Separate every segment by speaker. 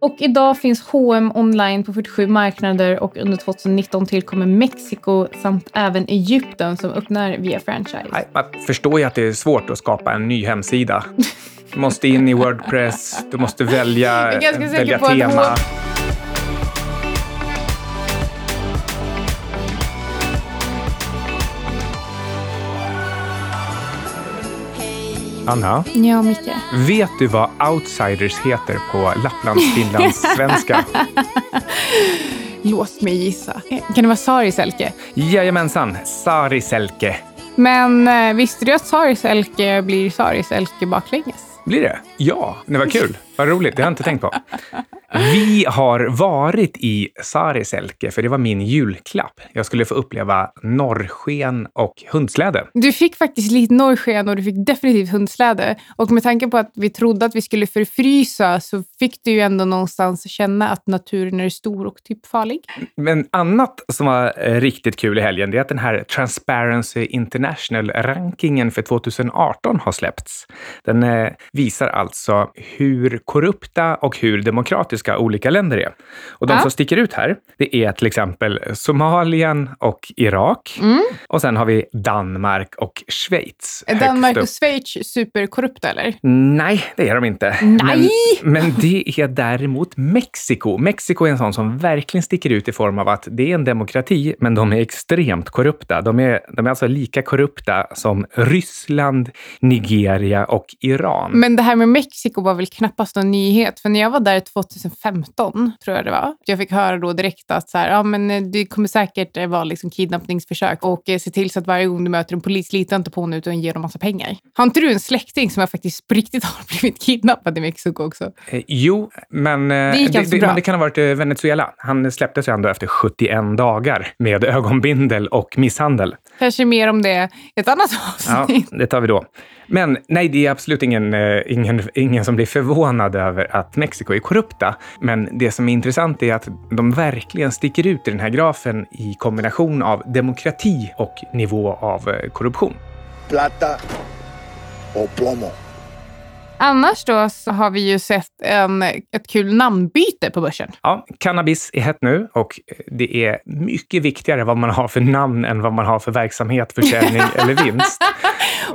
Speaker 1: Och idag finns H&M online på 47 marknader och under 2019 tillkommer Mexiko samt även Egypten som öppnar via franchise.
Speaker 2: Nej, Man förstår ju att det är svårt att skapa en ny hemsida. Du måste in i Wordpress, du måste välja,
Speaker 1: är ganska säker
Speaker 2: välja
Speaker 1: på att
Speaker 2: tema.
Speaker 1: H-
Speaker 2: Anna,
Speaker 1: Ja, Micke.
Speaker 2: vet du vad outsiders heter på Lapplands-finlandssvenska?
Speaker 1: Låt mig gissa. Kan det vara Sariselke?
Speaker 2: Jajamensan, Sariselke.
Speaker 1: Men eh, visste du att Sariselke blir Sariselke baklänges?
Speaker 2: Blir det? Ja, det var kul. Vad roligt, det har jag inte tänkt på. Vi har varit i Sariselke, för det var min julklapp. Jag skulle få uppleva norrsken och hundsläde.
Speaker 1: Du fick faktiskt lite norrsken och du fick definitivt hundsläde. Och med tanke på att vi trodde att vi skulle förfrysa så fick du ju ändå någonstans känna att naturen är stor och typ farlig.
Speaker 2: Men annat som var eh, riktigt kul i helgen, det är att den här Transparency International-rankingen för 2018 har släppts. Den eh, visar alltså hur korrupta och hur demokratiska olika länder är. Och de
Speaker 1: Ja.
Speaker 2: som sticker ut här, det är till exempel Somalien och Irak. Och sen har vi Danmark och Schweiz. högst
Speaker 1: Danmark och Schweiz superkorrupta eller?
Speaker 2: Nej, det är de inte.
Speaker 1: Nej!
Speaker 2: Men, men det är däremot Mexiko. Mexiko är en sån som verkligen sticker ut i form av att det är en demokrati, men de är extremt korrupta. De är, de är alltså lika korrupta som Ryssland, Nigeria och Iran.
Speaker 1: Men det här med Mexiko var väl knappast någon nyhet. För när jag var där 2015, tror jag det var, jag fick höra då direkt att så här, ja, men eh, det kommer säkert eh, vara liksom kidnappningsförsök och eh, se till så att varje gång du möter en polis, lita inte på honom utan ge dem massa pengar. Har inte du en släkting som har faktiskt på riktigt har blivit kidnappad i Mexiko också?
Speaker 2: Eh, jo, men eh,
Speaker 1: gick
Speaker 2: det,
Speaker 1: alltså
Speaker 2: det, men det kan ha varit eh, Venezuela. Han släpptes ju ändå efter 71 dagar med ögonbindel och misshandel.
Speaker 1: Kanske mer om det i ett annat
Speaker 2: Ja,
Speaker 1: avsnitt.
Speaker 2: det tar vi då. Men nej, det är absolut ingen, eh, ingen, ingen som blir förvånad över att Mexiko är korrupta. Men det som är intressant är att de verkligen sticker ut i den här grafen i kombination av demokrati och nivå av eh, korruption.
Speaker 3: plata o plomo.
Speaker 1: Annars då så har vi ju sett en, ett kul namnbyte på börsen.
Speaker 2: Ja, cannabis är hett nu och det är mycket viktigare vad man har för namn än vad man har för verksamhet, försäljning eller vinst.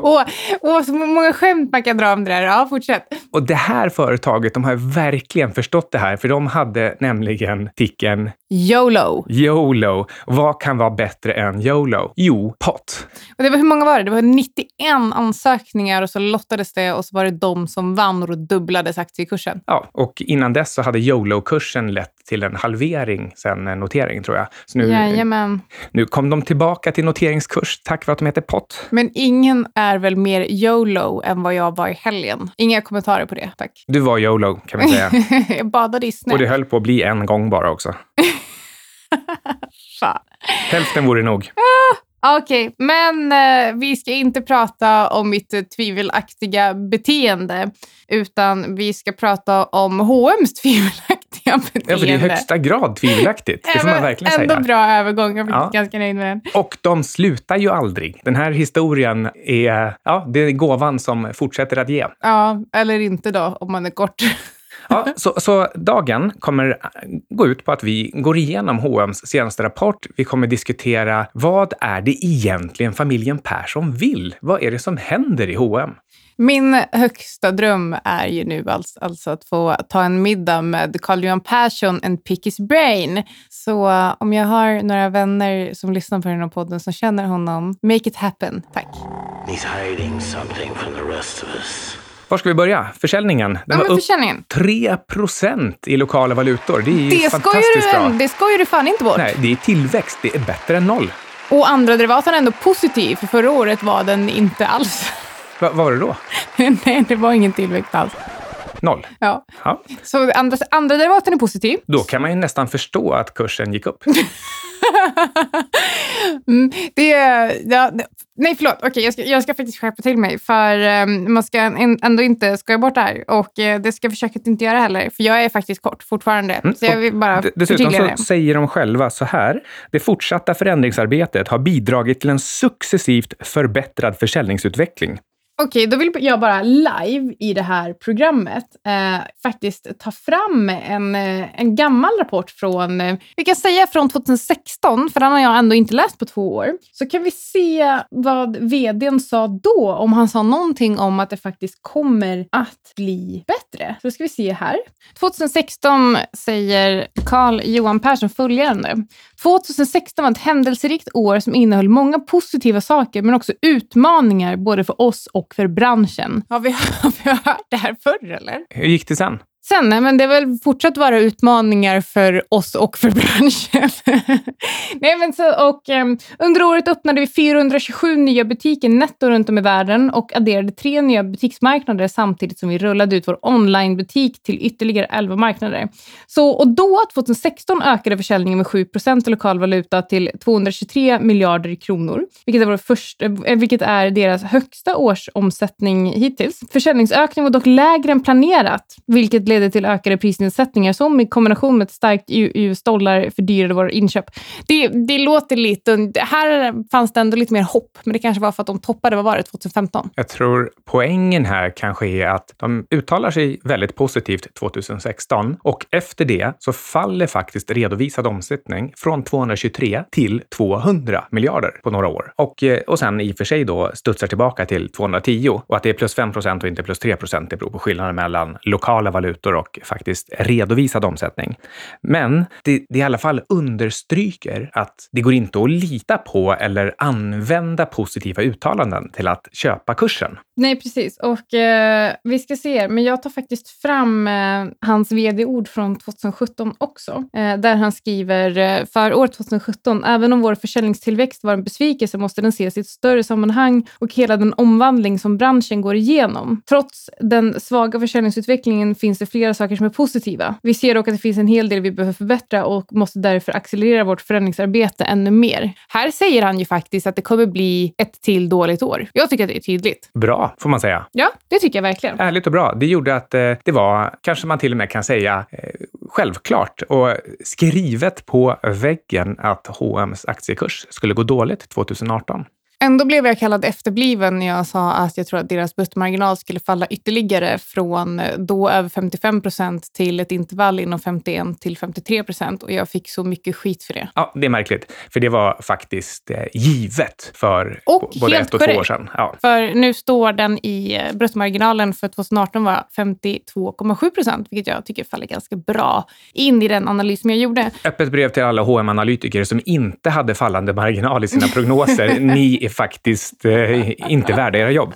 Speaker 1: Åh, åh, så många skämt man kan dra om det där. Ja, fortsätt.
Speaker 2: Och det här företaget, de har verkligen förstått det här, för de hade nämligen ticken
Speaker 1: YOLO.
Speaker 2: YOLO. Vad kan vara bättre än YOLO? Jo, pott.
Speaker 1: Och det var, hur många var det? Det var 91 ansökningar och så lottades det och så var det de som vann och då dubblades aktiekursen.
Speaker 2: Ja, och innan dess så hade YOLO-kursen lett till en halvering sen en notering, tror jag. Så nu,
Speaker 1: Jajamän.
Speaker 2: nu kom de tillbaka till noteringskurs tack vare att de heter pott.
Speaker 1: Men ingen är väl mer YOLO än vad jag var i helgen. Inga kommentarer på det, tack.
Speaker 2: Du var YOLO, kan man säga.
Speaker 1: jag badade i snö.
Speaker 2: och det höll på att bli en gång bara också.
Speaker 1: Fan.
Speaker 2: Hälften vore nog.
Speaker 1: Okej, men eh, vi ska inte prata om mitt eh, tvivelaktiga beteende, utan vi ska prata om H&M's tvivelaktiga beteende.
Speaker 2: Ja, för det är i högsta grad tvivelaktigt. Det får man verkligen
Speaker 1: Ändå
Speaker 2: säga.
Speaker 1: bra övergång. Jag är
Speaker 2: Ja.
Speaker 1: ganska nöjd med den.
Speaker 2: Och de slutar ju aldrig. Den här historien är, ja, det är gåvan som fortsätter att ge.
Speaker 1: Ja, eller inte då, om man är kort.
Speaker 2: Ja, så, så dagen kommer gå ut på att vi går igenom H&M's senaste rapport. Vi kommer diskutera vad är det egentligen familjen Persson vill? Vad är det som händer i H&M?
Speaker 1: Min högsta dröm är ju nu alltså, alltså att få ta en middag med Carl Johan Persson and pick his brain. Så eh, om jag har några vänner som lyssnar på den här podden som känner honom, make it happen. Tack.
Speaker 3: He's hiding something from the rest of us.
Speaker 2: Var ska vi börja? Försäljningen. Den
Speaker 1: Ja,
Speaker 2: var
Speaker 1: men
Speaker 2: upp
Speaker 1: försäljningen.
Speaker 2: 3% i lokala valutor. Det är ju
Speaker 1: Det
Speaker 2: fantastiskt
Speaker 1: du,
Speaker 2: bra.
Speaker 1: det skojar du fan inte bort.
Speaker 2: Nej, det är tillväxt. Det är bättre än noll.
Speaker 1: Och andra derivaten är ändå positiv, för förra året var den inte alls.
Speaker 2: Va, vad var det då?
Speaker 1: Nej, det var ingen tillväxt alls.
Speaker 2: Noll.
Speaker 1: Ja.
Speaker 2: Ja.
Speaker 1: Så andra, andra derivaten är positiv.
Speaker 2: Då kan man ju nästan förstå att kursen gick upp.
Speaker 1: Mm, det, ja, nej, förlåt. Okej, jag, ska, jag ska faktiskt skärpa till mig. För um, man ska en, ändå inte skoja bort det här. Och eh, det ska jag försöka att inte göra heller. För jag är faktiskt kort fortfarande. Så jag vill bara
Speaker 2: Mm, Dessutom så
Speaker 1: det.
Speaker 2: säger de själva så här. Det fortsatta förändringsarbetet har bidragit till en successivt förbättrad försäljningsutveckling.
Speaker 1: Okej, då vill jag bara live i det här programmet eh, faktiskt ta fram en, eh, en gammal rapport från, eh, vi kan säga från 2016, för den har jag ändå inte läst på två år. Så kan vi se vad vdn sa då, om han sa någonting om att det faktiskt kommer att bli bättre. Så ska vi se här. 2016 säger Carl Johan Persson följande. 2016 var ett händelserikt år som innehöll många positiva saker men också utmaningar både för oss och för branschen. Har vi, har vi hört det här förr eller?
Speaker 2: Hur gick det sen?
Speaker 1: Sen, nej, men det väl fortsatt vara utmaningar för oss och för branschen. nej, men så, och, um, under året öppnade vi 427 nya butiker netto runt om i världen och adderade tre nya butiksmarknader samtidigt som vi rullade ut vår onlinebutik till ytterligare 11 marknader. Så, och då, 2016, ökade försäljningen med 7 i lokal valuta till 223 miljarder kronor, vilket är, vår första, eh, vilket är deras högsta årsomsättning hittills. Försäljningsökningen var dock lägre än planerat, vilket leder till ökade prisnedsättningar som i kombination med ett starkt US-dollar fördyrade våra inköp. Det, det låter lite... Här fanns det ändå lite mer hopp, men det kanske var för att de toppade, vad var det, 2015?
Speaker 2: Jag tror poängen här kanske är att de uttalar sig väldigt positivt 2016 och efter det så faller faktiskt redovisad omsättning från 223 till 200 miljarder på några år. Och, eh, och sen i och för sig då studsar tillbaka till 210 och att det är plus 5 procent och inte plus 3 procent, det beror på skillnaden mellan lokala valutor valutor och faktiskt redovisad omsättning. Men det, det i alla fall understryker att det går inte att lita på eller använda positiva uttalanden till att köpa kursen.
Speaker 1: Nej, precis. Och eh, vi ska se, men jag tar faktiskt fram eh, hans vd-ord från 2017 också, eh, där han skriver eh, för år 2017, även om vår försäljningstillväxt var en besvikelse måste den ses i ett större sammanhang och hela den omvandling som branschen går igenom. Trots den svaga försäljningsutvecklingen finns det flera saker som är positiva. Vi ser dock att det finns en hel del vi behöver förbättra och måste därför accelerera vårt förändringsarbete ännu mer. Här säger han ju faktiskt att det kommer bli ett till dåligt år. Jag tycker att det är tydligt.
Speaker 2: Bra, får man säga.
Speaker 1: Ja, det tycker jag verkligen.
Speaker 2: Ärligt och bra. Det gjorde att eh, det var, kanske man till och med kan säga, eh, självklart och skrivet på väggen att H&M's aktiekurs skulle gå dåligt 2018.
Speaker 1: Ändå blev jag kallad efterbliven när jag sa att jag tror att deras bruttomarginal skulle falla ytterligare från eh, då över 55 procent till ett intervall inom 51 till 53 procent. Och jag fick så mycket skit för det.
Speaker 2: Ja, det är märkligt. För det var faktiskt eh, givet för och både ett och korrekt. två år sedan. Ja.
Speaker 1: För nu står den i eh, bruttomarginalen för 2018 var 52,7 procent, vilket jag tycker faller ganska bra in i den analys som jag gjorde.
Speaker 2: Öppet brev till alla hm analytiker som inte hade fallande marginal i sina prognoser. Ni är faktiskt eh, inte värda era jobb.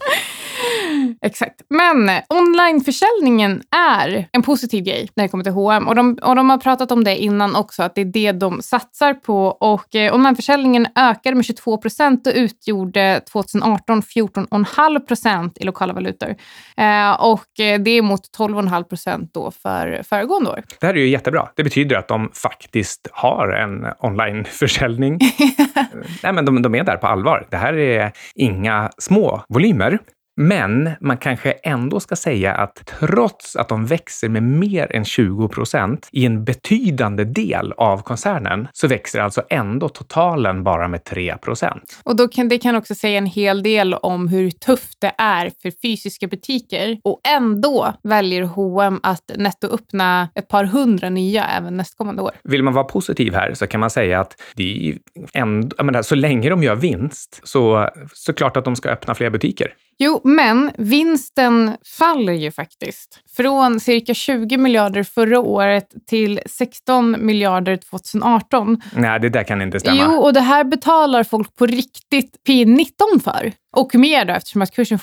Speaker 1: Exakt. Men onlineförsäljningen är en positiv grej när det kommer till H&M. Och de, och de har pratat om det innan också, att det är det de satsar på. Och eh, onlineförsäljningen ökade med 22 procent och utgjorde 2018 14,5 procent i lokala valutor. Eh, och eh, det är mot 12,5 procent då för föregående år.
Speaker 2: Det här är ju jättebra. Det betyder att de faktiskt har en onlineförsäljning. Nej, men de, de är där på allvar. Det här är inga små volymer. Men man kanske ändå ska säga att trots att de växer med mer än 20 procent i en betydande del av koncernen så växer alltså ändå totalen bara med 3 procent.
Speaker 1: Och då kan, det kan också säga en hel del om hur tufft det är för fysiska butiker och ändå väljer H&M att netto öppna ett par hundra nya även nästkommande år.
Speaker 2: Vill man vara positiv här så kan man säga att det är ändå, menar, så länge de gör vinst så såklart att de ska öppna fler butiker.
Speaker 1: Jo, men vinsten faller ju faktiskt. Från cirka 20 miljarder förra året till 16 miljarder 2018.
Speaker 2: Nej, det där kan inte stämma.
Speaker 1: Jo, och det här betalar folk på riktigt P19 för. Och mer då, eftersom att kursen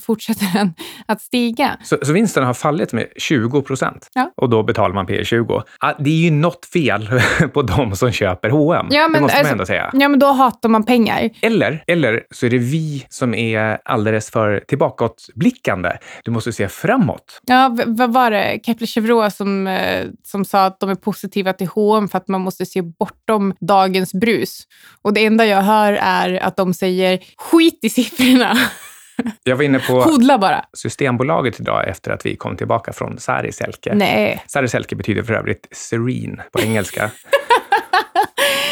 Speaker 1: fortsätter att stiga.
Speaker 2: Så, så vinsten har fallit med 20 procent
Speaker 1: ja.
Speaker 2: och då betalar man P 20. Det är ju något fel på de som köper H&M. Ja, det måste man alltså, ändå säga.
Speaker 1: Ja, men då hatar man pengar.
Speaker 2: Eller, eller så är det vi som är alldeles för tillbakåtblickande. Du måste se framåt.
Speaker 1: Ja, vad var det? Kepler-Chevreux som, eh, som sa att de är positiva till H&M för att man måste se bortom dagens brus. Och det enda jag hör är att de säger skit i siffrorna.
Speaker 2: Jag var inne på
Speaker 1: Hodla bara.
Speaker 2: Systembolaget idag efter att vi kom tillbaka från Sari Selke.
Speaker 1: Nej.
Speaker 2: Sari Selke betyder för övrigt serene på engelska.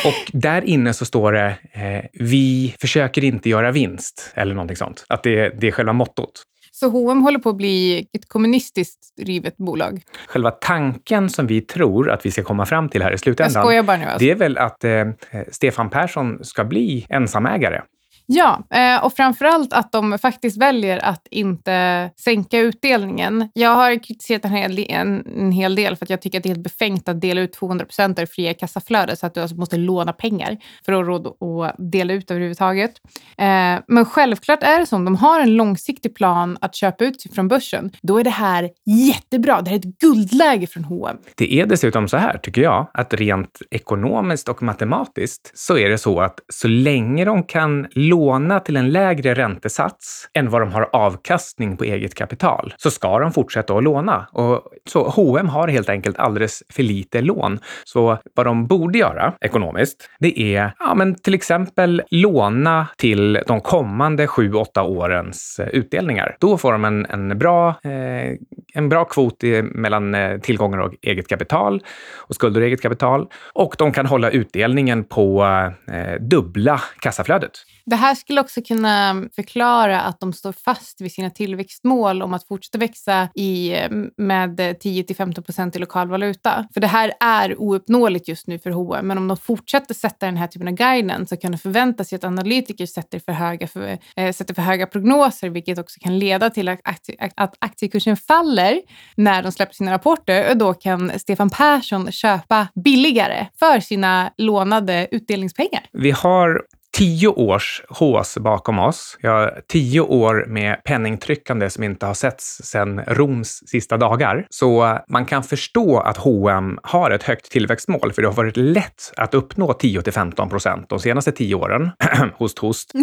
Speaker 2: Och där inne så står det, eh, vi försöker inte göra vinst, eller någonting sånt. Att det, det är själva mottot.
Speaker 1: Så H&M håller på att bli ett kommunistiskt drivet bolag?
Speaker 2: Själva tanken som vi tror att vi ska komma fram till här i slutändan,
Speaker 1: Jag bara nu alltså.
Speaker 2: det är väl att eh, Stefan Persson ska bli ensamägare.
Speaker 1: Ja, eh, och framförallt att de faktiskt väljer att inte sänka utdelningen. Jag har kritiserat en hel, en, en hel del för att jag tycker att det är helt befängt att dela ut 200 procent av fria kassaflödet så att du alltså måste låna pengar för att ha råd att dela ut överhuvudtaget. Eh, men självklart är det så, om de har en långsiktig plan att köpa ut sig från börsen, då är det här jättebra. Det här är ett guldläge från H&M.
Speaker 2: Det är dessutom så här, tycker jag, att rent ekonomiskt och matematiskt så är det så att så länge de kan låna låna till en lägre räntesats än vad de har avkastning på eget kapital så ska de fortsätta att låna. Och så H&M har helt enkelt alldeles för lite lån. Så vad de borde göra ekonomiskt, det är ja, men till exempel låna till de kommande sju, åtta årens eh, utdelningar. Då får de en, en, bra, eh, en bra kvot i, mellan eh, tillgångar och eget kapital och skulder och eget kapital. Och de kan hålla utdelningen på eh, dubbla kassaflödet.
Speaker 1: Det här skulle också kunna förklara att de står fast vid sina tillväxtmål om att fortsätta växa i, eh, med 10 till 15 procent i lokal valuta. För det här är ouppnåeligt just nu för H&M. men om de fortsätter sätta den här typen av guidance så kan det förväntas sig att analytiker sätter för höga, för, äh, sätter för höga prognoser, vilket också kan leda till att, aktie, att aktiekursen faller när de släpper sina rapporter och då kan Stefan Persson köpa billigare för sina lånade utdelningspengar.
Speaker 2: Vi har tio års hås bakom oss. Vi har tio år med penningtryckande som inte har setts sedan Roms sista dagar. Så man kan förstå att H&M har ett högt tillväxtmål, för det har varit lätt att uppnå 10 till 15 procent de senaste tio åren. host, host.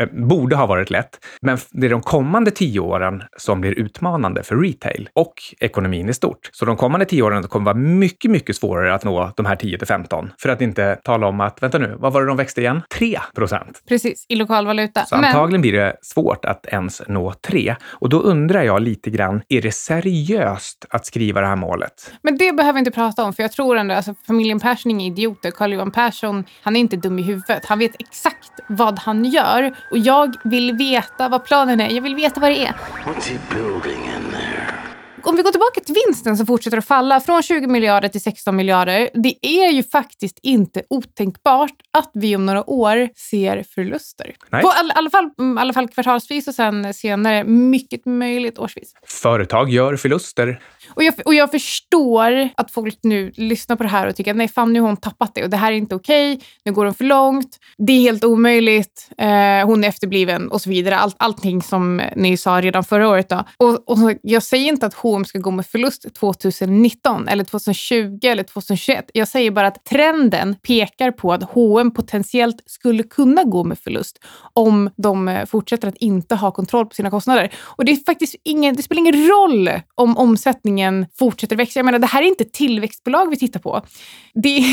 Speaker 2: Eh, borde ha varit lätt. Men det är de kommande tio åren som blir utmanande för retail och ekonomin i stort. Så de kommande tio åren kommer vara mycket, mycket svårare att nå de här 10 till 15. För att inte tala om att, vänta nu, vad var det de växte igen? 3 procent.
Speaker 1: Precis, i lokalvaluta.
Speaker 2: Så Men... antagligen blir det svårt att ens nå 3. Och då undrar jag lite grann, är det seriöst att skriva det här målet?
Speaker 1: Men det behöver vi inte prata om, för jag tror ändå, alltså familjen Persson är idioter. Carl-Johan Persson, han är inte dum i huvudet. Han vet exakt vad han gör och jag vill veta vad planen är. Jag vill veta vad det är.
Speaker 3: What's he building in there?
Speaker 1: Om vi går tillbaka till vinsten som fortsätter att falla från 20 miljarder till 16 miljarder. Det är ju faktiskt inte otänkbart att vi om några år ser förluster.
Speaker 2: Nej.
Speaker 1: På all, alla, fall, mm, alla fall kvartalsvis och sen senare mycket möjligt årsvis.
Speaker 2: Företag gör förluster.
Speaker 1: Och jag, och jag förstår att folk nu lyssnar på det här och tycker nej, fan nu har hon tappat det och det här är inte okej. Okay. Nu går hon för långt. Det är helt omöjligt. Eh, hon är efterbliven och så vidare. Allt, allting som ni sa redan förra året. Då. Och, och jag säger inte att H&M ska gå med förlust 2019 eller 2020 eller 2021. Jag säger bara att trenden pekar på att H&M potentiellt skulle kunna gå med förlust om de eh, fortsätter att inte ha kontroll på sina kostnader. Och det, är faktiskt ingen, det spelar ingen roll om omsättningen fortsätter växa. Jag menar, det här är inte tillväxtbolag vi tittar på. Det,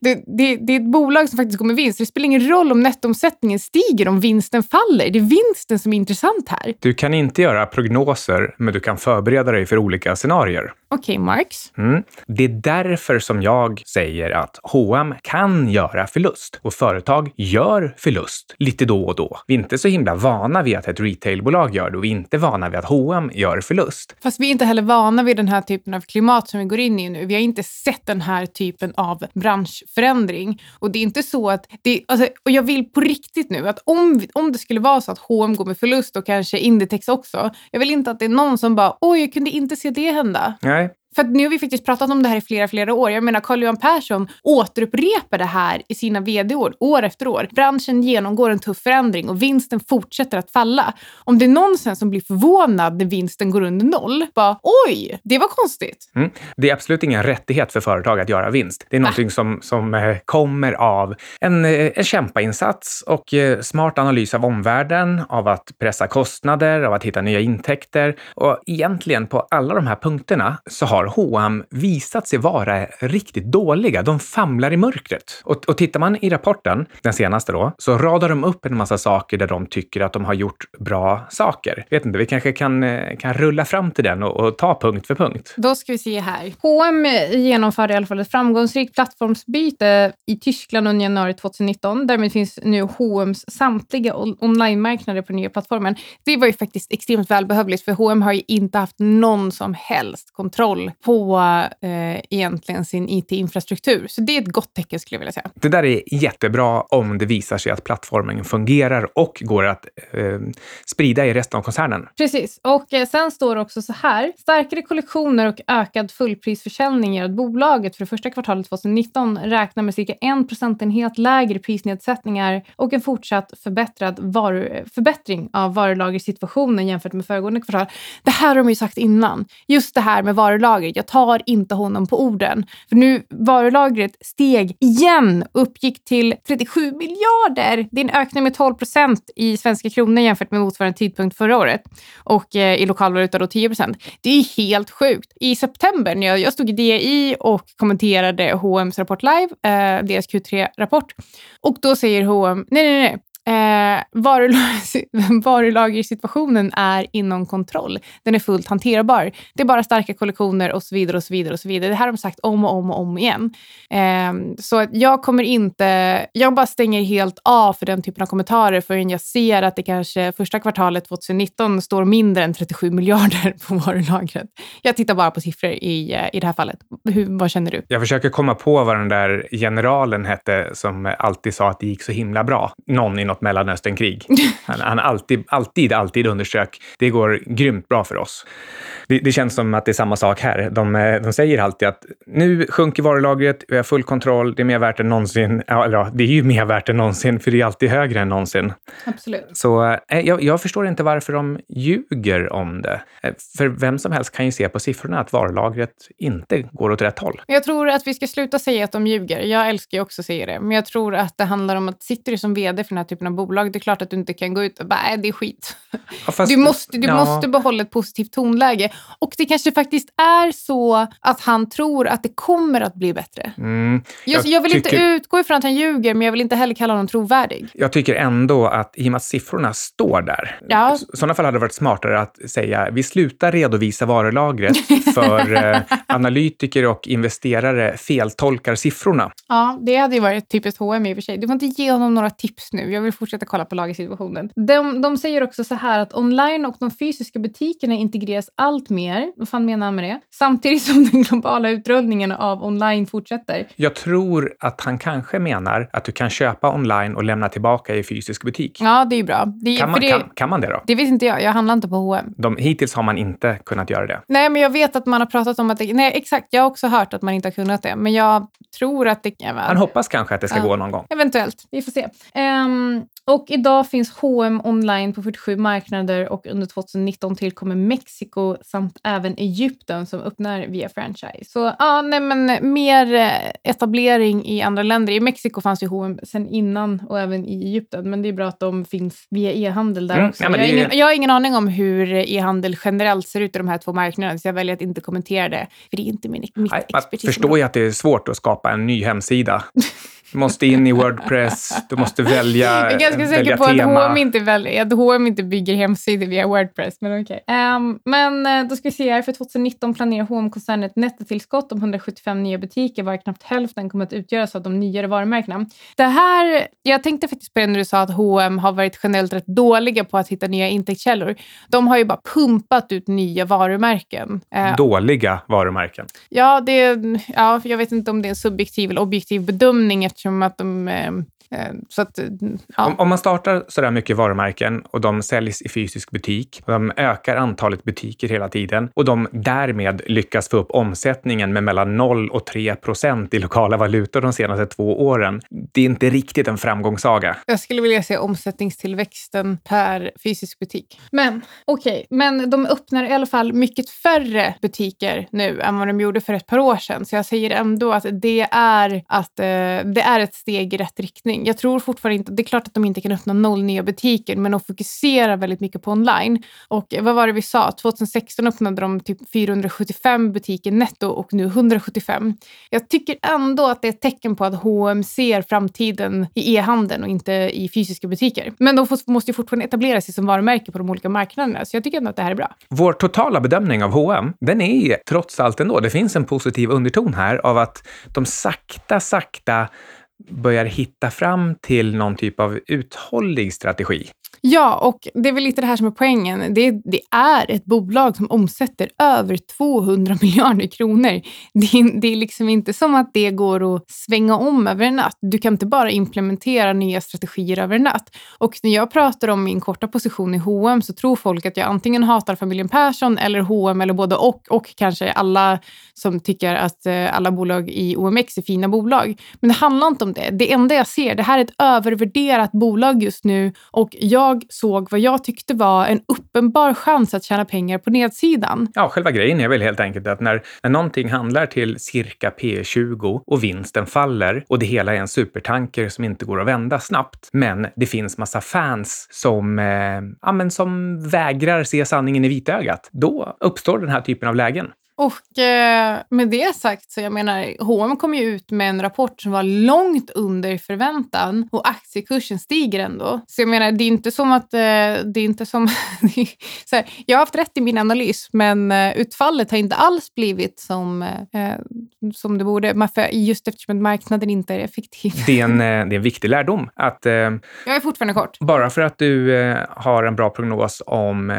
Speaker 1: det, det, det är ett bolag som faktiskt går med vinst. Det spelar ingen roll om nettoomsättningen stiger om vinsten faller. Det är vinsten som är intressant här.
Speaker 2: Du kan inte göra prognoser, men du kan förbereda dig för för olika scenarier.
Speaker 1: Okej, okay, Marx.
Speaker 2: Mm. Det är därför som jag säger att H&M kan göra förlust och företag gör förlust lite då och då. Vi är inte så himla vana vid att ett retailbolag gör det och vi är inte vana vid att H&M gör förlust.
Speaker 1: Fast vi är inte heller vana vid den här typen av klimat som vi går in i nu. Vi har inte sett den här typen av branschförändring och det är inte så att det, alltså, och jag vill på riktigt nu att om, om det skulle vara så att H&M går med förlust och kanske Inditex också. Jag vill inte att det är någon som bara, oj, jag kunde inte inte se det hända.
Speaker 2: Nej,
Speaker 1: för nu har vi faktiskt pratat om det här i flera, flera år. Jag menar, Carl-Johan Persson återupprepar det här i sina vd-år, år efter år. Branschen genomgår en tuff förändring och vinsten fortsätter att falla. Om det är någon sen som blir förvånad när vinsten går under noll, bara oj, det var konstigt.
Speaker 2: Mm. Det är absolut ingen rättighet för företag att göra vinst. Det är någonting som, som eh, kommer av en, eh, en kämpainsats och eh, smart analys av omvärlden, av att pressa kostnader, av att hitta nya intäkter. Och egentligen på alla de här punkterna så har har H&M visat sig vara riktigt dåliga. De famlar i mörkret. Och, och tittar man i rapporten, den senaste då, så radar de upp en massa saker där de tycker att de har gjort bra saker. Vet inte, vi kanske kan, eh, kan rulla fram till den och, och ta punkt för punkt.
Speaker 1: Då ska vi se här. H&M genomförde i alla fall ett framgångsrikt plattformsbyte i Tyskland under januari 2019. Därmed finns nu H&M's samtliga online-marknader på nya plattformen. Det var ju faktiskt extremt välbehövligt för H&M har ju inte haft någon som helst kontroll på eh, egentligen sin IT-infrastruktur. Så det är ett gott tecken skulle jag vilja säga.
Speaker 2: Det där är jättebra om det visar sig att plattformen fungerar och går att eh, sprida i resten av koncernen.
Speaker 1: Precis. Och eh, sen står det också så här. Starkare kollektioner och ökad fullprisförsäljning gör att bolaget för det första kvartalet 2019 räknar med cirka en procentenhet lägre prisnedsättningar och en fortsatt förbättrad varu, förbättring av varulagersituationen jämfört med föregående kvartal. Det här har de ju sagt innan. Just det här med varulager. Jag tar inte honom på orden. För nu varulagret steg igen, uppgick till 37 miljarder. Det är en ökning med 12 procent i svenska kronor jämfört med motsvarande tidpunkt förra året. Och eh, i lokalvaluta då 10 procent. Det är helt sjukt. I september när jag, jag stod i DI och kommenterade H&M's rapport live, eh, deras Q3-rapport. Och då säger H&M, nej, nej, nej. Eh, varulagersituationen är inom kontroll. Den är fullt hanterbar. Det är bara starka kollektioner och så vidare. och så vidare och så vidare. Det här har de sagt om och om och om igen. Eh, så jag kommer inte... Jag bara stänger helt av för den typen av kommentarer förrän jag ser att det kanske första kvartalet 2019 står mindre än 37 miljarder på varulagret. Jag tittar bara på siffror i, eh, i det här fallet. Hur, vad känner du?
Speaker 2: Jag försöker komma på vad den där generalen hette som alltid sa att det gick så himla bra. Någon i något Mellanösternkrig. Han, han alltid, alltid, alltid underströk det går grymt bra för oss. Det, det, känns som att det är samma sak här. De, eh, de säger alltid att nu sjunker varulagret, vi har full kontroll, det är mer värt än någonsin. Ja, eller det är ju mer värt än någonsin, för det är alltid högre än någonsin.
Speaker 1: Absolut.
Speaker 2: Så eh, jag, jag förstår inte varför de ljuger om det. Eh, för vem som helst kan ju se på siffrorna att varulagret inte går åt rätt håll.
Speaker 1: Jag tror att vi ska sluta säga att de ljuger. Jag älskar ju också att säga det, men jag tror att det handlar om att sitter du som vd för den här typen av bolag, det är klart att du inte kan gå ut och bara, nej, det är skit. Ja, fast, du måste, du ja. måste behålla ett positivt tonläge. Och det kanske faktiskt är så att han tror att det kommer att bli bättre. Mm, jag, jag, vill tycker, inte utgå ifrån att han ljuger, men jag vill inte heller kalla honom trovärdig.
Speaker 2: Jag tycker ändå att i och med att siffrorna står där, ja. i sådana fall hade det varit smartare att säga vi slutar redovisa varulagret för eh, analytiker och investerare feltolkar siffrorna.
Speaker 1: Ja, det hade ju varit typiskt H&M i och för sig. Du får inte ge honom några tips nu. Jag vill fortsätta kolla på lagersituationen. De, de säger också så här att online och de fysiska butikerna integreras allt mer. Vad fan menar han med det? Samtidigt som den globala utrullningen av online fortsätter.
Speaker 2: Jag tror att han kanske menar att du kan köpa online och lämna tillbaka i fysisk butik.
Speaker 1: Ja, det är bra. Det,
Speaker 2: kan, man,
Speaker 1: det,
Speaker 2: kan, kan, man det då?
Speaker 1: Det vet inte jag. Jag handlar inte på H&M.
Speaker 2: De, hittills har man inte kunnat göra det.
Speaker 1: Nej, men jag vet att man har pratat om att det, Nej, exakt. Jag har också hört att man inte har kunnat det. Men jag tror att det... Ja,
Speaker 2: Han hoppas kanske att det ska ja, gå någon gång.
Speaker 1: Eventuellt. Vi får se. Um, och idag finns H&M online på 47 marknader och under 2019 tillkommer Mexiko samt även Egypten som öppnar via franchise. Så ja, nej, men mer eh, etablering i andra länder. I Mexiko fanns ju H&M sen innan och även i Egypten, men det är bra att de finns via e-handel där mm, också. Ja, jag, har ingen, jag, har ingen, aning om hur e-handel generellt ser ut i de här två marknaderna, så jag väljer att inte kommentera det, för det är inte min, mitt expertis.
Speaker 2: Jag förstår ju att det är svårt att skapa en ny hemsida. Du måste in i Wordpress, du måste välja
Speaker 1: Jag är ganska säker på tema. att H&M inte, att H&M inte bygger hemsidor via Wordpress. Men okej. Okay. Um, ehm, men eh, då ska vi se här. För 2019 planerar hm koncernen ett nettotillskott om 175 nya butiker, var knappt hälften kommer att utgöras av de nyare varumärkena. Det här, jag tänkte faktiskt på det när du sa att H&M har varit generellt rätt dåliga på att hitta nya intäktskällor. De har ju bara pumpat ut nya varumärken.
Speaker 2: Uh, dåliga varumärken?
Speaker 1: Ja, det, ja, jag vet inte om det är en subjektiv eller objektiv bedömning eftersom att de eh, Eh, så att,
Speaker 2: ja. om, om, man startar så där mycket varumärken och de säljs i fysisk butik, och de ökar antalet butiker hela tiden och de därmed lyckas få upp omsättningen med mellan 0 och 3 procent i lokala valutor de senaste två åren. Det är inte riktigt en framgångssaga.
Speaker 1: Jag skulle vilja se omsättningstillväxten per fysisk butik. Men okej, okay. men de öppnar i alla fall mycket färre butiker nu än vad de gjorde för ett par år sedan. Så jag säger ändå att det är, att, eh, det är ett steg i rätt riktning. Jag tror fortfarande inte, det är klart att de inte kan öppna noll nya butiker, men de fokuserar väldigt mycket på online. Och vad var det vi sa? 2016 öppnade de typ 475 butiker netto och nu 175. Jag tycker ändå att det är ett tecken på att H&M ser framtiden i e-handeln och inte i fysiska butiker. Men de måste ju fortfarande etablera sig som varumärke på de olika marknaderna, så jag tycker ändå att det här är bra.
Speaker 2: Vår totala bedömning av H&M, den är trots allt ändå, det finns en positiv underton här av att de sakta, sakta börjar hitta fram till någon typ av uthållig strategi.
Speaker 1: Ja, och det är väl lite det här som är poängen. Det, det är ett bolag som omsätter över 200 miljarder kronor. Det, det, är liksom inte som att det går att svänga om över en natt. Du kan inte bara implementera nya strategier över en natt. Och när jag pratar om min korta position i H&M så tror folk att jag antingen hatar familjen Persson eller H&M eller både och och kanske alla som tycker att eh, alla bolag i OMX är fina bolag. Men det handlar inte om det. Det enda jag ser, det här är ett övervärderat bolag just nu och jag såg vad jag tyckte var en uppenbar chans att tjäna pengar på nedsidan.
Speaker 2: Ja, själva grejen är väl helt enkelt att när, när någonting handlar till cirka P20 och vinsten faller och det hela är en supertanker som inte går att vända snabbt, men det finns massa fans som, eh, ja, men som vägrar se sanningen i vitögat, då uppstår den här typen av lägen.
Speaker 1: Och eh, med det sagt, så jag menar, H&M kom ju ut med en rapport som var långt under förväntan och aktiekursen stiger ändå. Så jag menar, det är inte som att... Eh, det är inte som... så här, jag har haft rätt i min analys, men eh, utfallet har inte alls blivit som, eh, som det borde. Just eftersom marknaden inte är effektiv.
Speaker 2: Det är en, eh, det är en viktig lärdom. Att, eh, jag
Speaker 1: är fortfarande kort.
Speaker 2: Bara för att du har en bra prognos om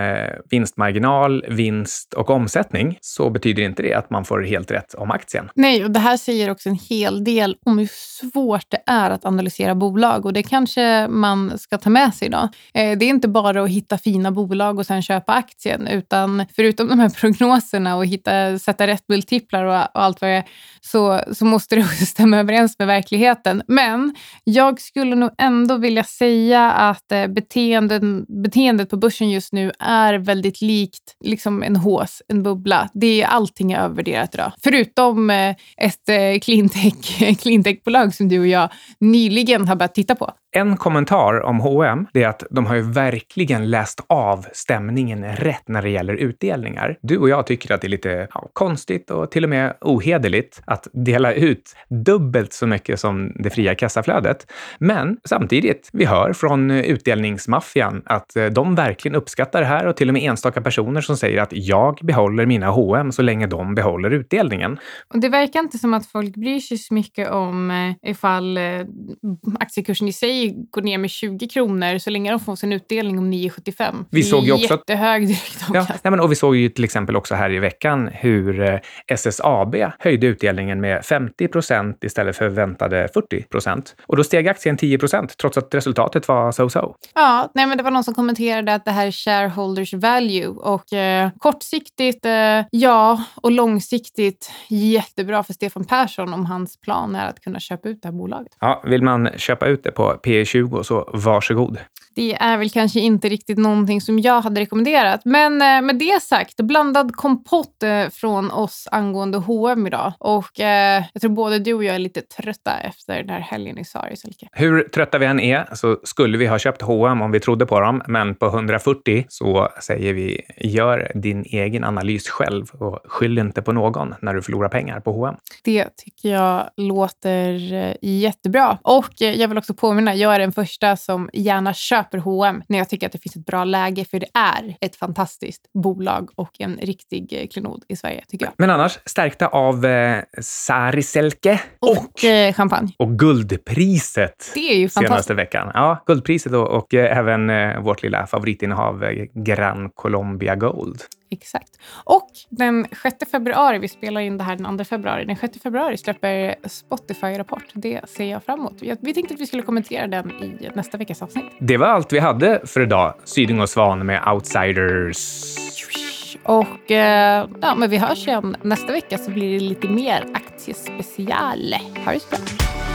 Speaker 2: vinstmarginal, vinst och omsättning så betyder inte det att man får helt rätt om aktien.
Speaker 1: Nej, och det här säger också en hel del om hur svårt det är att analysera bolag och det kanske man ska ta med sig idag. Eh, det är inte bara att hitta fina bolag och sen köpa aktien, utan förutom de här prognoserna och hitta, sätta rätt multiplar och, och allt vad det är, så, så måste det också stämma överens med verkligheten. Men jag skulle nog ändå vilja säga att eh, beteenden, beteendet på börsen just nu är väldigt likt liksom en hås, en bubbla. Det är allting är övervärderat idag. Förutom eh, ett eh, cleantech, cleantechbolag som du och jag nyligen har börjat titta på.
Speaker 2: En kommentar om H&M är att de har ju verkligen läst av stämningen rätt när det gäller utdelningar. Du och jag tycker att det är lite ja, konstigt och till och med ohederligt att dela ut dubbelt så mycket som det fria kassaflödet. Men samtidigt, vi hör från utdelningsmaffian att eh, de verkligen uppskattar det här och till och med enstaka personer som säger att jag behåller mina H&M så länge de behåller utdelningen.
Speaker 1: Och det verkar inte som att folk bryr sig så mycket om eh, ifall eh, aktiekursen i sig går ner med 20 kronor så länge de får sin utdelning om 9,75. Vi såg ju också jättehög direktavkastning.
Speaker 2: Ja, och vi såg ju till exempel också här i veckan hur eh, SSAB höjde utdelningen med 50 procent istället för väntade 40 procent. Och då steg aktien 10 procent trots att resultatet var so-so.
Speaker 1: Ja, nej, men det var någon som kommenterade att det här är shareholders value och eh, kortsiktigt, eh, ja, och långsiktigt jättebra för Stefan Persson om hans plan är att kunna köpa ut det här bolaget.
Speaker 2: Ja, vill man köpa ut det på P 20 så varsågod.
Speaker 1: Det är väl kanske inte riktigt någonting som jag hade rekommenderat. Men eh, med det sagt, blandad kompott eh, från oss angående H&M idag. Och eh, jag tror både du och jag är lite trötta efter den här helgen i Saris.
Speaker 2: Hur trötta vi än är så skulle vi ha köpt H&M om vi trodde på dem. Men på 140 så säger vi gör din egen analys själv och skyll inte på någon när du förlorar pengar på H&M.
Speaker 1: Det tycker jag låter eh, jättebra. Och jag vill också påminna, jag är den första som gärna köper H&M när jag tycker att det finns ett bra läge, för det är ett fantastiskt bolag och en riktig eh, klenod i Sverige, tycker jag.
Speaker 2: Men annars, stärkta av eh, Sariselke
Speaker 1: och, och eh, champagne.
Speaker 2: Och guldpriset
Speaker 1: det är ju
Speaker 2: senaste veckan. Ja, guldpriset och, och eh, även eh, vårt lilla favoritinnehav Gran Colombia Gold.
Speaker 1: Exakt. Och den 6 februari, vi spelar in det här den 2 februari, den 6 februari släpper Spotify-rapport. Det ser jag fram emot. Vi tänkte att vi skulle kommentera den i nästa veckas avsnitt.
Speaker 2: Det var allt vi hade för idag. Syding och Svan med Outsiders.
Speaker 1: Och eh, ja, men vi hörs igen nästa vecka så blir det lite mer aktiespecial. Ha det så bra.